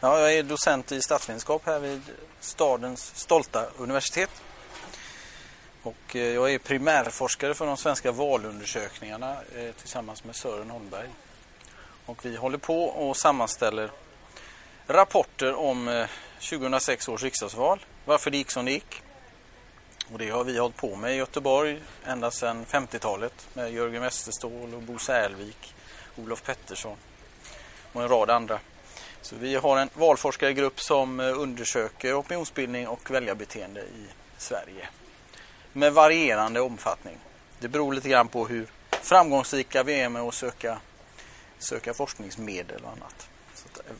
Ja, jag är docent i statsvetenskap här vid stadens stolta universitet. Och eh, jag är primärforskare för de svenska valundersökningarna eh, tillsammans med Sören Holmberg. Och vi håller på och sammanställer rapporter om eh, 2006 års riksdagsval, varför det gick som det gick. Och det har vi hållit på med i Göteborg ända sedan 50-talet med Jörgen Westerståhl och Bo Särlvik, Olof Pettersson och en rad andra. Så vi har en valforskargrupp som eh, undersöker opinionsbildning och väljarbeteende i Sverige. Med varierande omfattning. Det beror lite grann på hur framgångsrika vi är med att söka, söka forskningsmedel och annat. Att, eh,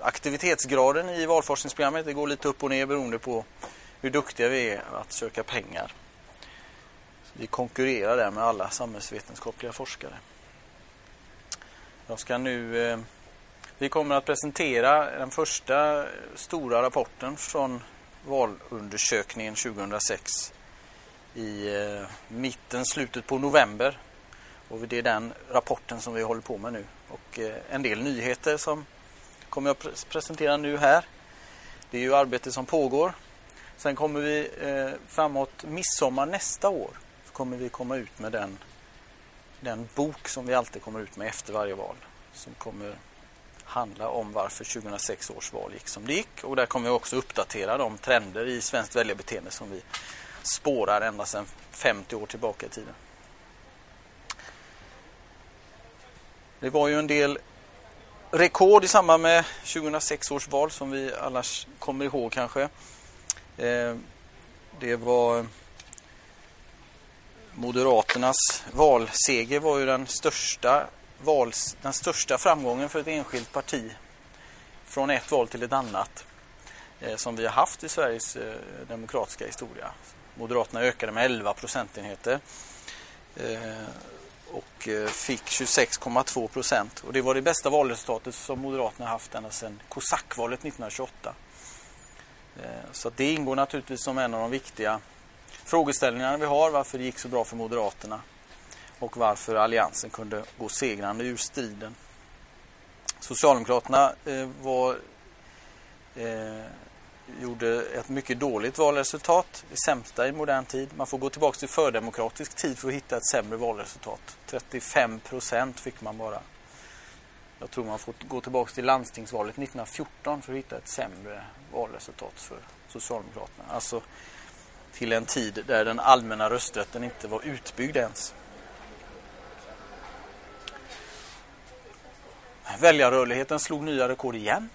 aktivitetsgraden i valforskningsprogrammet det går lite upp och ner beroende på hur duktiga vi är att söka pengar. Vi konkurrerar där med alla samhällsvetenskapliga forskare. Jag ska nu eh, vi kommer att presentera den första stora rapporten från valundersökningen 2006 i eh, mitten, slutet på november. Och det är den rapporten som vi håller på med nu. Och eh, en del nyheter som kommer jag att presentera nu här. Det är ju arbete som pågår. Sen kommer vi eh, framåt midsommar nästa år så kommer vi komma ut med den, den bok som vi alltid kommer ut med efter varje val. Som kommer handla om varför 2006 års val gick som det gick. Och där kommer vi också uppdatera de trender i svenskt väljarbeteende som vi spårar ända sedan 50 år tillbaka i tiden. Det var ju en del rekord i samband med 2006 års val som vi alla kommer ihåg kanske. Eh, det var Moderaternas valseger var ju den största vals, den största framgången för ett enskilt parti från ett val till ett annat eh, som vi har haft i Sveriges eh, demokratiska historia. Moderaterna ökade med 11 procentenheter eh, och eh, fick 26,2 procent. Och det var det bästa valresultatet som Moderaterna haft ända sedan Kosackvalet 1928. Eh, så det ingår naturligtvis som en av de viktiga frågeställningarna vi har varför det gick så bra för Moderaterna och varför alliansen kunde gå segrande ur striden. Socialdemokraterna eh, var, eh, gjorde ett mycket dåligt valresultat, det sämsta i modern tid. Man får gå tillbaka till fördemokratisk tid för att hitta ett sämre valresultat. 35 procent fick man bara. Jag tror man får gå tillbaka till landstingsvalet 1914 för att hitta ett sämre valresultat för Socialdemokraterna. Alltså till en tid där den allmänna rösträtten inte var utbyggd ens. Väljarrörligheten slog nya rekord igen.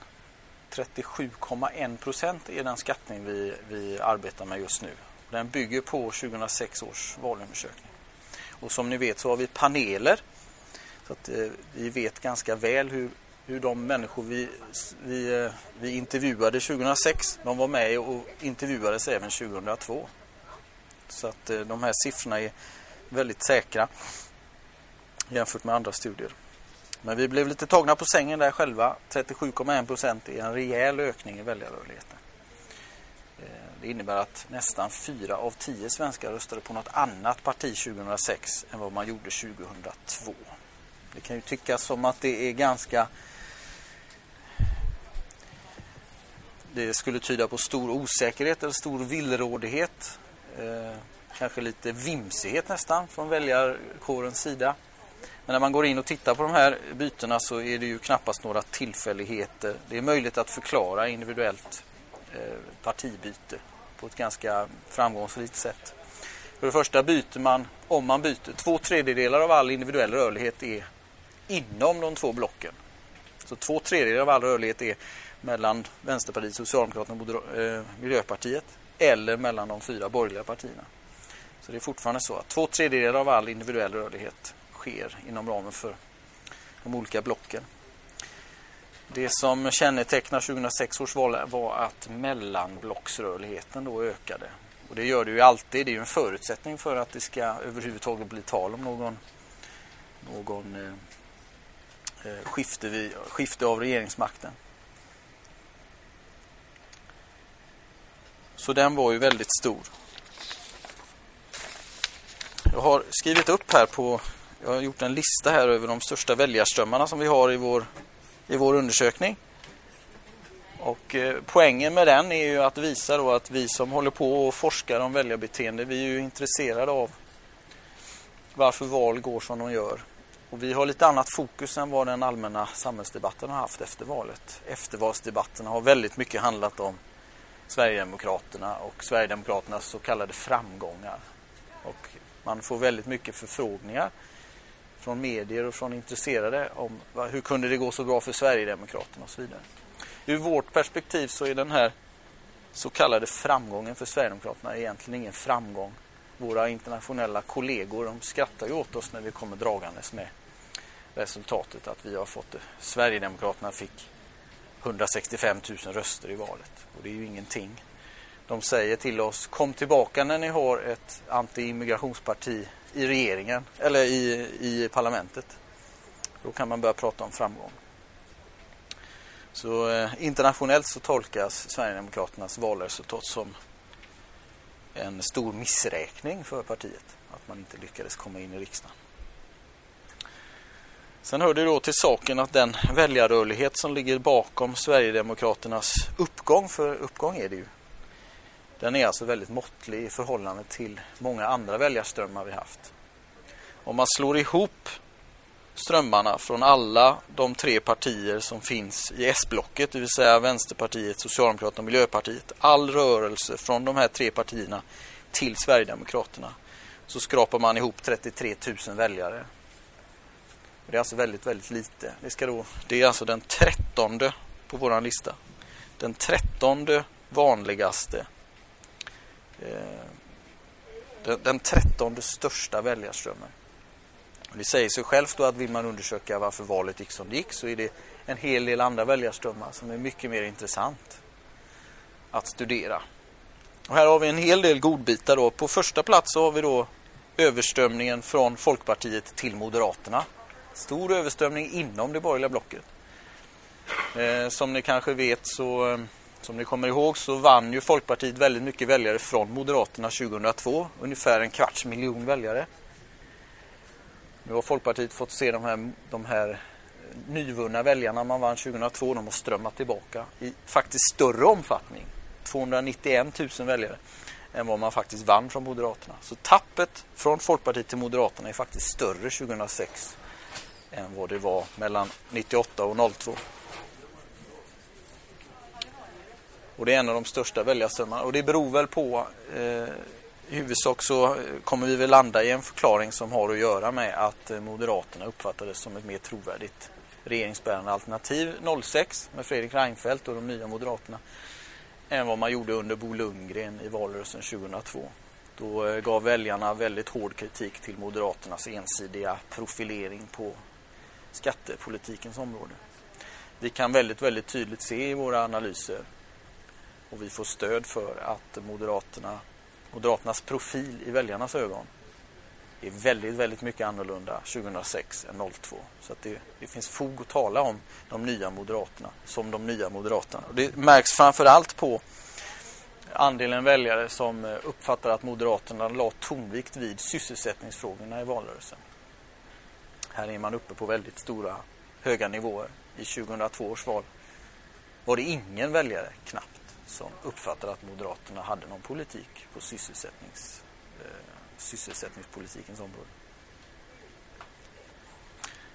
37,1 procent är den skattning vi, vi arbetar med just nu. Den bygger på 2006 års valundersökning. Och som ni vet så har vi paneler. Så att eh, vi vet ganska väl hur, hur de människor vi, vi, eh, vi intervjuade 2006, de var med och intervjuades även 2002. Så att eh, de här siffrorna är väldigt säkra jämfört med andra studier. Men vi blev lite tagna på sängen där själva. 37,1 procent är en rejäl ökning i väljarrörligheten. Eh, det innebär att nästan fyra av tio svenskar röstade på något annat parti 2006 än vad man gjorde 2002. Det kan ju tyckas som att det är ganska... Det skulle tyda på stor osäkerhet eller stor villrådighet. Eh, kanske lite vimsighet nästan från väljarkårens sida. Men när man går in och tittar på de här bytena så är det ju knappast några tillfälligheter. Det är möjligt att förklara individuellt eh, partibyte på ett ganska framgångsrikt sätt. För det första byter man, om man byter, två tredjedelar av all individuell rörlighet är inom de två blocken. Så två tredjedelar av all rörlighet är mellan Vänsterpartiet, Socialdemokraterna och eh, Miljöpartiet eller mellan de fyra borgerliga partierna. Så det är fortfarande så att två tredjedelar av all individuell rörlighet sker inom ramen för de olika blocken. Det som kännetecknar 2006 års val var att mellanblocksrörligheten då ökade. Och det gör det ju alltid. Det är ju en förutsättning för att det ska överhuvudtaget bli tal om någon, någon eh, eh skifte, vid, skifte av regeringsmakten. Så den var ju väldigt stor. Jag har skrivit upp här på jag har gjort en lista här över de största väljarströmmarna som vi har i vår, i vår undersökning. Och eh, poängen med den är ju att visa då att vi som håller på och forskar om väljarbeteende, vi är ju intresserade av varför val går som de gör. Och vi har lite annat fokus än vad den allmänna samhällsdebatten har haft efter valet. Eftervalsdebatterna har väldigt mycket handlat om Sverigedemokraterna och Sverigedemokraternas så kallade framgångar. Och man får väldigt mycket förfrågningar från medier och från intresserade om hur kunde det gå så bra för Sverigedemokraterna och så vidare. Ur vårt perspektiv så är den här så kallade framgången för Sverigedemokraterna egentligen ingen framgång. Våra internationella kollegor de skrattar ju åt oss när vi kommer dragandes med resultatet att vi har fått det. Sverigedemokraterna fick 165 000 röster i valet och det är ju ingenting. De säger till oss kom tillbaka när ni har ett anti-immigrationsparti i regeringen eller i, i parlamentet. Då kan man börja prata om framgång. Så eh, internationellt så tolkas Sverigedemokraternas valresultat som en stor missräkning för partiet. Att man inte lyckades komma in i riksdagen. Sen hör det då till saken att den väljarrörlighet som ligger bakom Sverigedemokraternas uppgång, för uppgång är det ju, den är alltså väldigt måttlig i förhållande till många andra väljarströmmar vi haft. Om man slår ihop strömmarna från alla de tre partier som finns i S-blocket, det vill säga Vänsterpartiet, Socialdemokraterna och Miljöpartiet. All rörelse från de här tre partierna till Sverigedemokraterna så skrapar man ihop 33 000 väljare. Det är alltså väldigt, väldigt lite. Det, ska då, det är alltså den trettonde på våran lista. Den trettonde vanligaste Eh, den, den trettonde största väljarströmmen. Det säger sig självt då att vill man undersöka varför valet gick som det gick så är det en hel del andra väljarströmmar som är mycket mer intressant att studera. Och här har vi en hel del godbitar då. På första plats så har vi då överströmningen från Folkpartiet till Moderaterna. Stor överströmning inom det borgerliga blocket. Eh, som ni kanske vet så, eh, som ni kommer ihåg så vann ju Folkpartiet väldigt mycket väljare från Moderaterna 2002. Ungefär en kvarts miljon väljare. Nu har Folkpartiet fått se de här, de här eh, nyvunna väljarna man vann 2002. De har strömmat tillbaka i faktiskt större omfattning. 291 000 väljare än vad man faktiskt vann från Moderaterna. Så tappet från Folkpartiet till Moderaterna är faktiskt större 2006 än vad det var mellan 98 och 02. Och det är en av de största väljarströmmarna. Och det beror väl på eh, i huvudsak så eh, kommer vi väl landa i en förklaring som har att göra med att eh, Moderaterna uppfattades som ett mer trovärdigt regeringsbärande alternativ 06 med Fredrik Reinfeldt och de nya Moderaterna än vad man gjorde under Bo Lundgren i valrörelsen 2002. Då eh, gav väljarna väldigt hård kritik till Moderaternas ensidiga profilering på skattepolitikens område. Vi kan väldigt, väldigt tydligt se i våra analyser och vi får stöd för att Moderaterna Moderaternas profil i väljarnas ögon är väldigt, väldigt mycket annorlunda 2006 än 02. Så att det, det finns fog att tala om de nya Moderaterna som de nya Moderaterna. Och det märks framförallt på andelen väljare som eh, uppfattar att Moderaterna la tonvikt vid sysselsättningsfrågorna i valrörelsen. Här är man uppe på väldigt stora, höga nivåer. I 2002 års val var det ingen väljare, knappt som uppfattade att Moderaterna hade någon politik på sysselsättnings, eh, sysselsättningspolitikens område.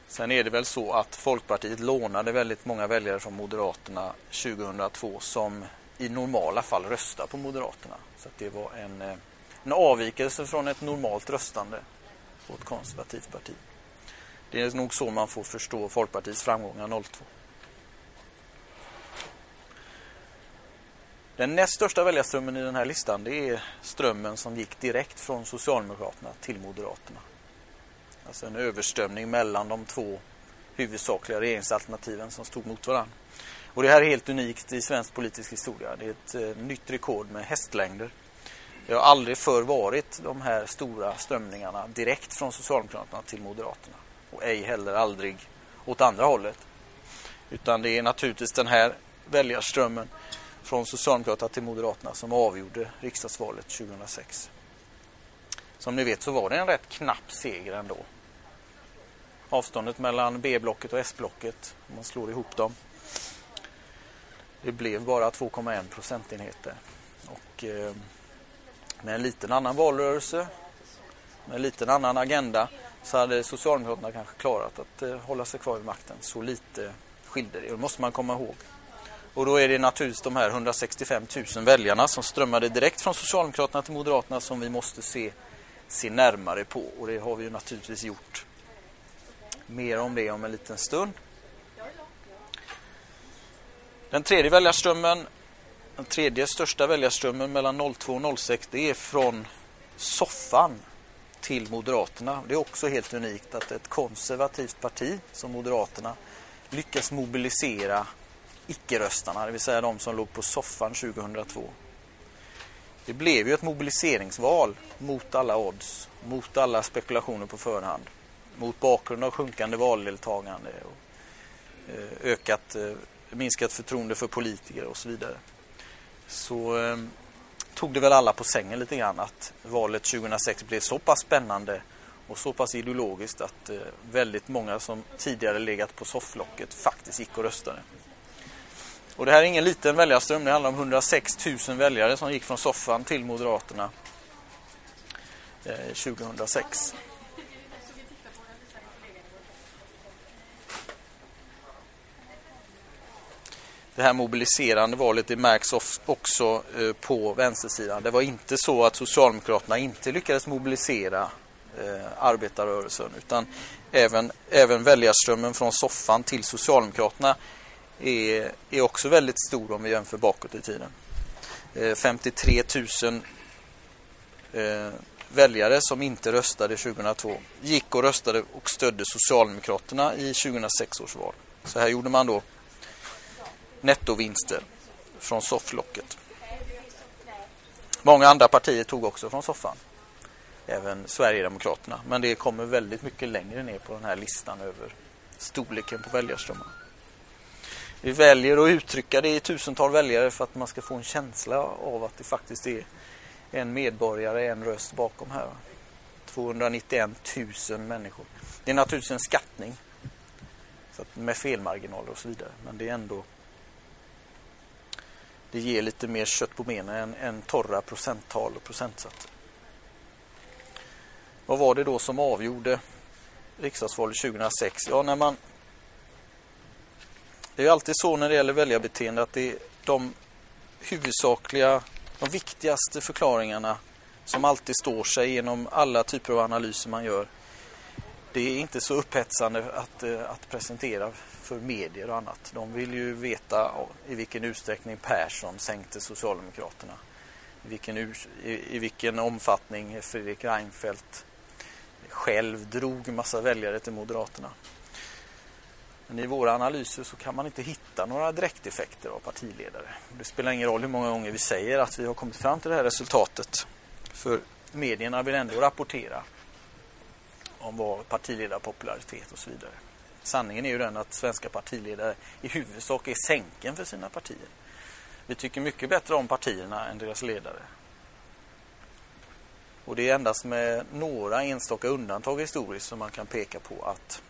Sen är det väl så att Folkpartiet lånade väldigt många väljare från Moderaterna 2002 som i normala fall röstar på Moderaterna. Så det var en, eh, en avvikelse från ett normalt röstande på ett konservativt parti. Det är nog så man får förstå Folkpartiets framgångar 02. Den näst största väljarströmmen i den här listan det är strömmen som gick direkt från Socialdemokraterna till Moderaterna. Alltså en överströmning mellan de två huvudsakliga regeringsalternativen som stod mot varandra. Och det här är helt unikt i svensk politisk historia. Det är ett eh, nytt rekord med hästlängder. Det har aldrig förr varit de här stora strömningarna direkt från Socialdemokraterna till Moderaterna. Och ej heller aldrig åt andra hållet. Utan det är naturligtvis den här väljarströmmen från Socialdemokraterna till Moderaterna som avgjorde riksdagsvalet 2006. Som ni vet så var det en rätt knapp seger ändå. Avståndet mellan B-blocket och S-blocket, om man slår ihop dem, Det blev bara 2,1 procentenheter. Och eh, med en liten annan valrörelse, med en liten annan agenda så hade Socialdemokraterna kanske klarat att eh, hålla sig kvar vid makten. Så lite skilde det. Det måste man komma ihåg. Och då är det naturligtvis de här 165 000 väljarna som strömmade direkt från Socialdemokraterna till Moderaterna som vi måste se, se närmare på. Och det har vi ju naturligtvis gjort. Mer om det om en liten stund. Den tredje väljarströmmen, den tredje största väljarströmmen mellan 02 och 06, det är från soffan till Moderaterna. Det är också helt unikt att ett konservativt parti som Moderaterna lyckas mobilisera icke-röstarna, det vill säga de som låg på soffan 2002. Det blev ju ett mobiliseringsval mot alla odds, mot alla spekulationer på förhand. Mot bakgrund av sjunkande valdeltagande och eh, ökat, eh, minskat förtroende för politiker och så vidare. Så eh, tog det väl alla på sängen lite grann att valet 2006 blev så pass spännande och så pass ideologiskt att eh, väldigt många som tidigare legat på sofflocket faktiskt gick och röstade. Och det här är ingen liten väljarström, det handlar om 106 000 väljare som gick från soffan till Moderaterna eh, 2006. Det här mobiliserande valet det märks också eh, på vänstersidan. Det var inte så att Socialdemokraterna inte lyckades mobilisera eh, arbetarrörelsen utan även, även väljarströmmen från soffan till Socialdemokraterna är, är också väldigt stor om vi jämför bakåt i tiden. Eh, 53 000 eh, väljare som inte röstade 2002 gick och röstade och stödde Socialdemokraterna i 2006 års val. Så här gjorde man då nettovinster från sofflocket. Många andra partier tog också från soffan. Även Sverigedemokraterna. Men det kommer väldigt mycket längre ner på den här listan över storleken på väljarströmmarna. Vi väljer att uttrycka det i tusental väljare för att man ska få en känsla av att det faktiskt är en medborgare, en röst bakom här. 291 000 människor. Det är naturligtvis en skattning så att med felmarginaler och så vidare. Men det är ändå det ger lite mer kött på benen än, än torra procenttal och procentsatser. Vad var det då som avgjorde riksdagsvalet 2006? Ja, när man det är alltid så när det gäller väljarbeteende att det är de huvudsakliga, de viktigaste förklaringarna som alltid står sig genom alla typer av analyser man gör. Det är inte så upphetsande att, eh, att presentera för medier och annat. De vill ju veta i vilken utsträckning Persson sänkte Socialdemokraterna. I vilken, i, i vilken omfattning Fredrik Reinfeldt själv drog massa väljare till Moderaterna. Men i våra analyser så kan man inte hitta några direkteffekter av partiledare. Det spelar ingen roll hur många gånger vi säger att vi har kommit fram till det här resultatet. För medierna vill ändå rapportera om vad partiledarpopularitet och så vidare. Sanningen är ju den att svenska partiledare i huvudsak är sänken för sina partier. Vi tycker mycket bättre om partierna än deras ledare. Och det är endast med några enstaka undantag historiskt som man kan peka på att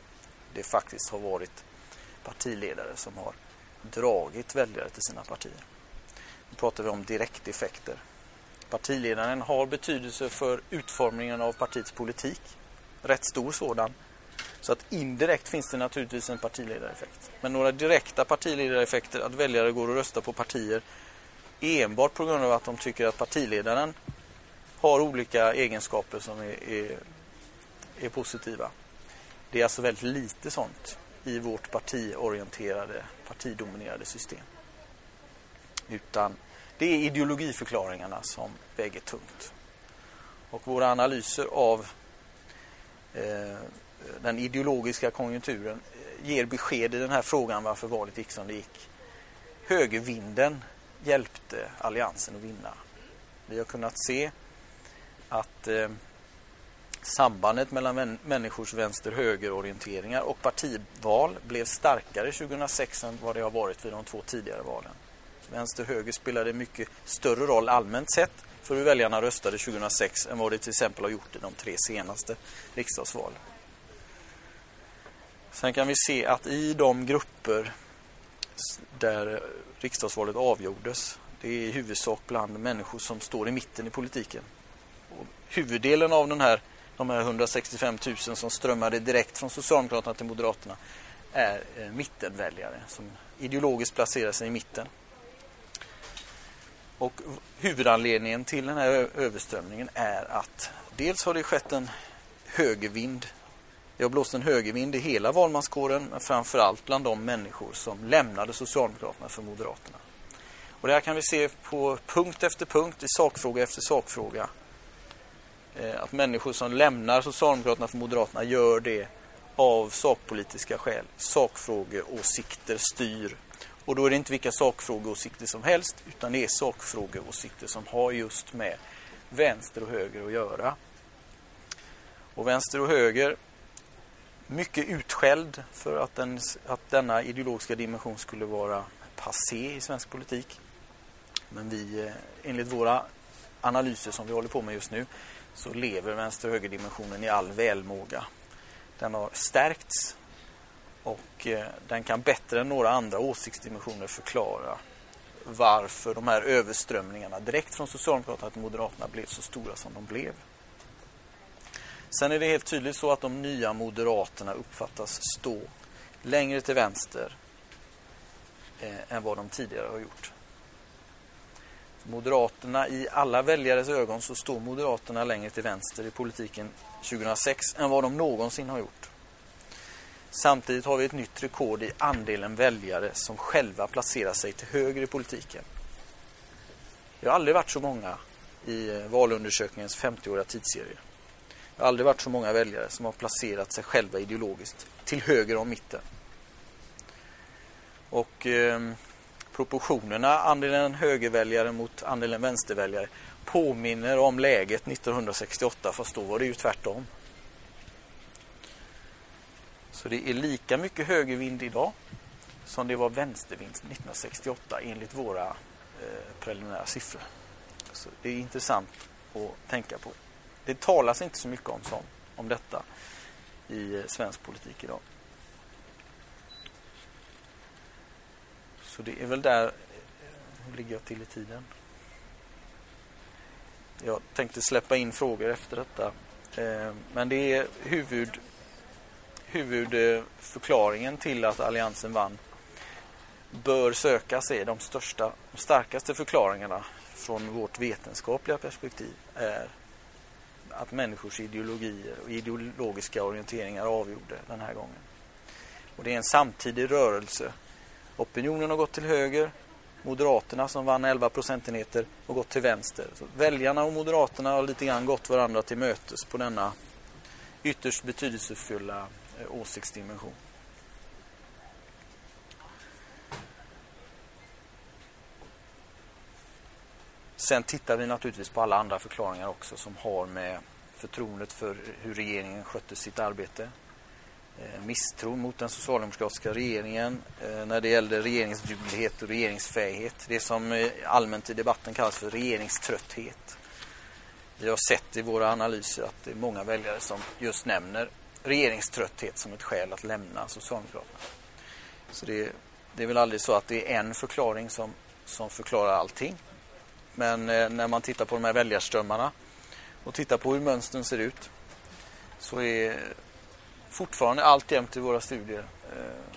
det faktiskt har varit partiledare som har dragit väljare till sina partier. Nu pratar vi om direkteffekter. Partiledaren har betydelse för utformningen av partiets politik. Rätt stor sådan. Så att indirekt finns det naturligtvis en partiledareffekt. Men några direkta partiledareffekter, att väljare går och röstar på partier enbart på grund av att de tycker att partiledaren har olika egenskaper som är, är, är positiva. Det är alltså väldigt lite sånt i vårt partiorienterade, partidominerade system. Utan det är ideologiförklaringarna som väger tungt. Och våra analyser av eh, den ideologiska konjunkturen eh, ger besked i den här frågan varför valet gick som det gick. Högervinden hjälpte alliansen att vinna. Vi har kunnat se att eh, Sambandet mellan människors vänster-höger-orienteringar och partival blev starkare 2006 än vad det har varit vid de två tidigare valen. Vänster-höger spelade mycket större roll allmänt sett för hur väljarna röstade 2006 än vad det till exempel har gjort i de tre senaste riksdagsvalen. Sen kan vi se att i de grupper där riksdagsvalet avgjordes. Det är i huvudsak bland människor som står i mitten i politiken. Och huvuddelen av den här, de här 165 000 som strömmade direkt från Socialdemokraterna till Moderaterna är eh, mittenväljare som ideologiskt placerar sig i mitten. Och huvudanledningen till den här överströmningen är att dels har det skett en högervind. Det har blåst en högervind i hela valmanskåren men framförallt bland de människor som lämnade Socialdemokraterna för Moderaterna. Och det här kan vi se på punkt efter punkt, i sakfråga efter sakfråga. Eh, att människor som lämnar Socialdemokraterna för Moderaterna gör det av sakpolitiska skäl. Sakfrågeåsikter styr. Och då är det inte vilka sakfrågeåsikter som helst utan det är sakfrågeåsikter som har just med vänster och höger att göra. Och vänster och höger, mycket utskälld för att, den, att denna ideologiska dimension skulle vara passé i svensk politik. Men vi, eh, enligt våra analyser som vi håller på med just nu, så lever vänster och högerdimensionen i all välmåga. Den har stärkts och eh, den kan bättre än några andra åsiktsdimensioner förklara varför de här överströmningarna direkt från Socialdemokraterna till Moderaterna blev så stora som de blev. Sen är det helt tydligt så att de nya Moderaterna uppfattas stå längre till vänster eh, än vad de tidigare har gjort. Moderaterna, i alla väljares ögon så står Moderaterna längre till vänster i politiken 2006 än vad de någonsin har gjort. Samtidigt har vi ett nytt rekord i andelen väljare som själva placerar sig till höger i politiken. Det har aldrig varit så många i eh, valundersökningens 50-åriga tidsserie. Det har aldrig varit så många väljare som har placerat sig själva ideologiskt till höger om mitten. Och eh, proportionerna, andelen högerväljare mot andelen vänsterväljare, påminner om läget 1968 fast då var det ju tvärtom. Så det är lika mycket högervind idag som det var vänstervind 1968 enligt våra eh, preliminära siffror. Så det är intressant att tänka på. Det talas inte så mycket om, sånt, om detta i eh, svensk politik idag. Så det är väl där, hur ligger jag till i tiden? Jag tänkte släppa in frågor efter detta. Eh, men det är huvud, huvudförklaringen till att Alliansen vann bör sökas är de största, de starkaste förklaringarna från vårt vetenskapliga perspektiv är att människors ideologier och ideologiska orienteringar avgjorde den här gången. Och det är en samtidig rörelse. Opinionen har gått till höger. Moderaterna som vann 11 procentenheter har gått till vänster. Så väljarna och Moderaterna har lite grann gått varandra till mötes på denna ytterst betydelsefulla eh, åsiktsdimension. Sen tittar vi naturligtvis på alla andra förklaringar också som har med förtroendet för hur regeringen skötte sitt arbete. Eh, misstro mot den socialdemokratiska regeringen eh, när det gällde regeringsduglighet och regeringsfähighet. Det som eh, allmänt i debatten kallas för regeringströtthet. Vi har sett i våra analyser att det är många väljare som just nämner regeringströtthet som ett skäl att lämna Socialdemokraterna. Så det, det är väl aldrig så att det är en förklaring som, som förklarar allting. Men när man tittar på de här väljarströmmarna och tittar på hur mönstren ser ut så är fortfarande alltjämt i våra studier eh,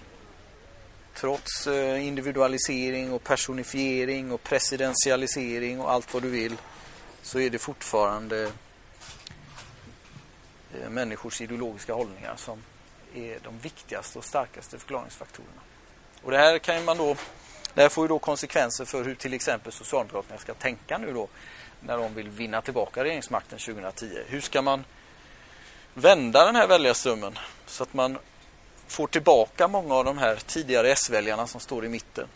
trots eh, individualisering och personifiering och presidentialisering och allt vad du vill så är det fortfarande eh, människors ideologiska hållningar som är de viktigaste och starkaste förklaringsfaktorerna. Och det här kan man då det här får ju då konsekvenser för hur till exempel Socialdemokraterna ska tänka nu då när de vill vinna tillbaka regeringsmakten 2010. Hur ska man vända den här väljarströmmen så att man får tillbaka många av de här tidigare S-väljarna som står i mitten.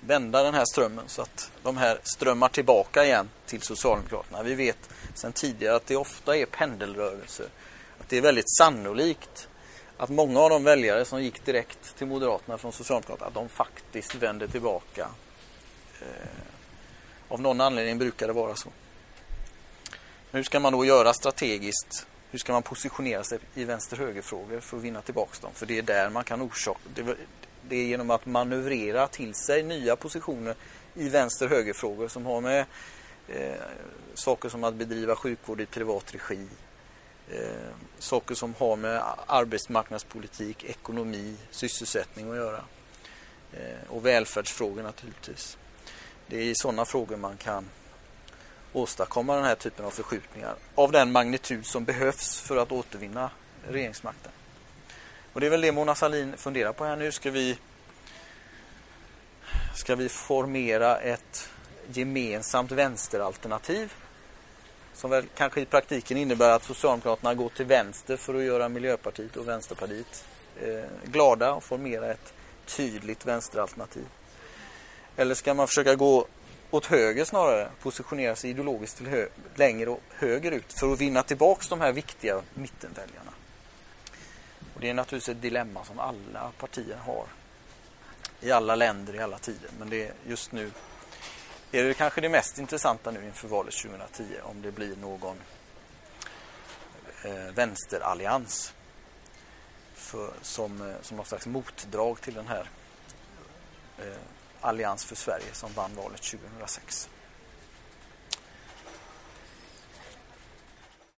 Vända den här strömmen så att de här strömmar tillbaka igen till Socialdemokraterna. Vi vet sedan tidigare att det ofta är pendelrörelser. Att det är väldigt sannolikt att många av de väljare som gick direkt till Moderaterna från Socialdemokraterna, att de faktiskt vänder tillbaka. Eh, av någon anledning brukar det vara så. Hur ska man då göra strategiskt? Hur ska man positionera sig i vänster-höger-frågor för att vinna tillbaka dem? För det är där man kan orsaka... Det, Det är genom att manövrera till sig nya positioner i vänster-höger-frågor som har med eh, saker som att bedriva sjukvård i privat regi, eh, saker som har med arbetsmarknadspolitik, ekonomi, sysselsättning att göra. Eh, och välfärdsfrågor naturligtvis. Det är i sådana frågor man kan åstadkomma den här typen av förskjutningar av den magnitud som behövs för att återvinna regeringsmakten. Och det är väl det Mona Sahlin funderar på här nu. Ska vi, ska vi formera ett gemensamt vänsteralternativ som väl kanske i praktiken innebär att Socialdemokraterna går till vänster för att göra Miljöpartiet och Vänsterpartiet eh, glada och formera ett tydligt vänsteralternativ. Eller ska man försöka gå åt höger snarare, positionera sig ideologiskt till hö längre och högerut för att vinna tillbaks de här viktiga mittenväljarna. Och det är naturligtvis ett dilemma som alla partier har i alla länder i alla tider. Men det är just nu är det kanske det mest intressanta nu inför valet 2010 om det blir någon eh, vänsterallians för, som, eh, som något slags motdrag till den här eh, Allians för Sverige som vann valet 2006.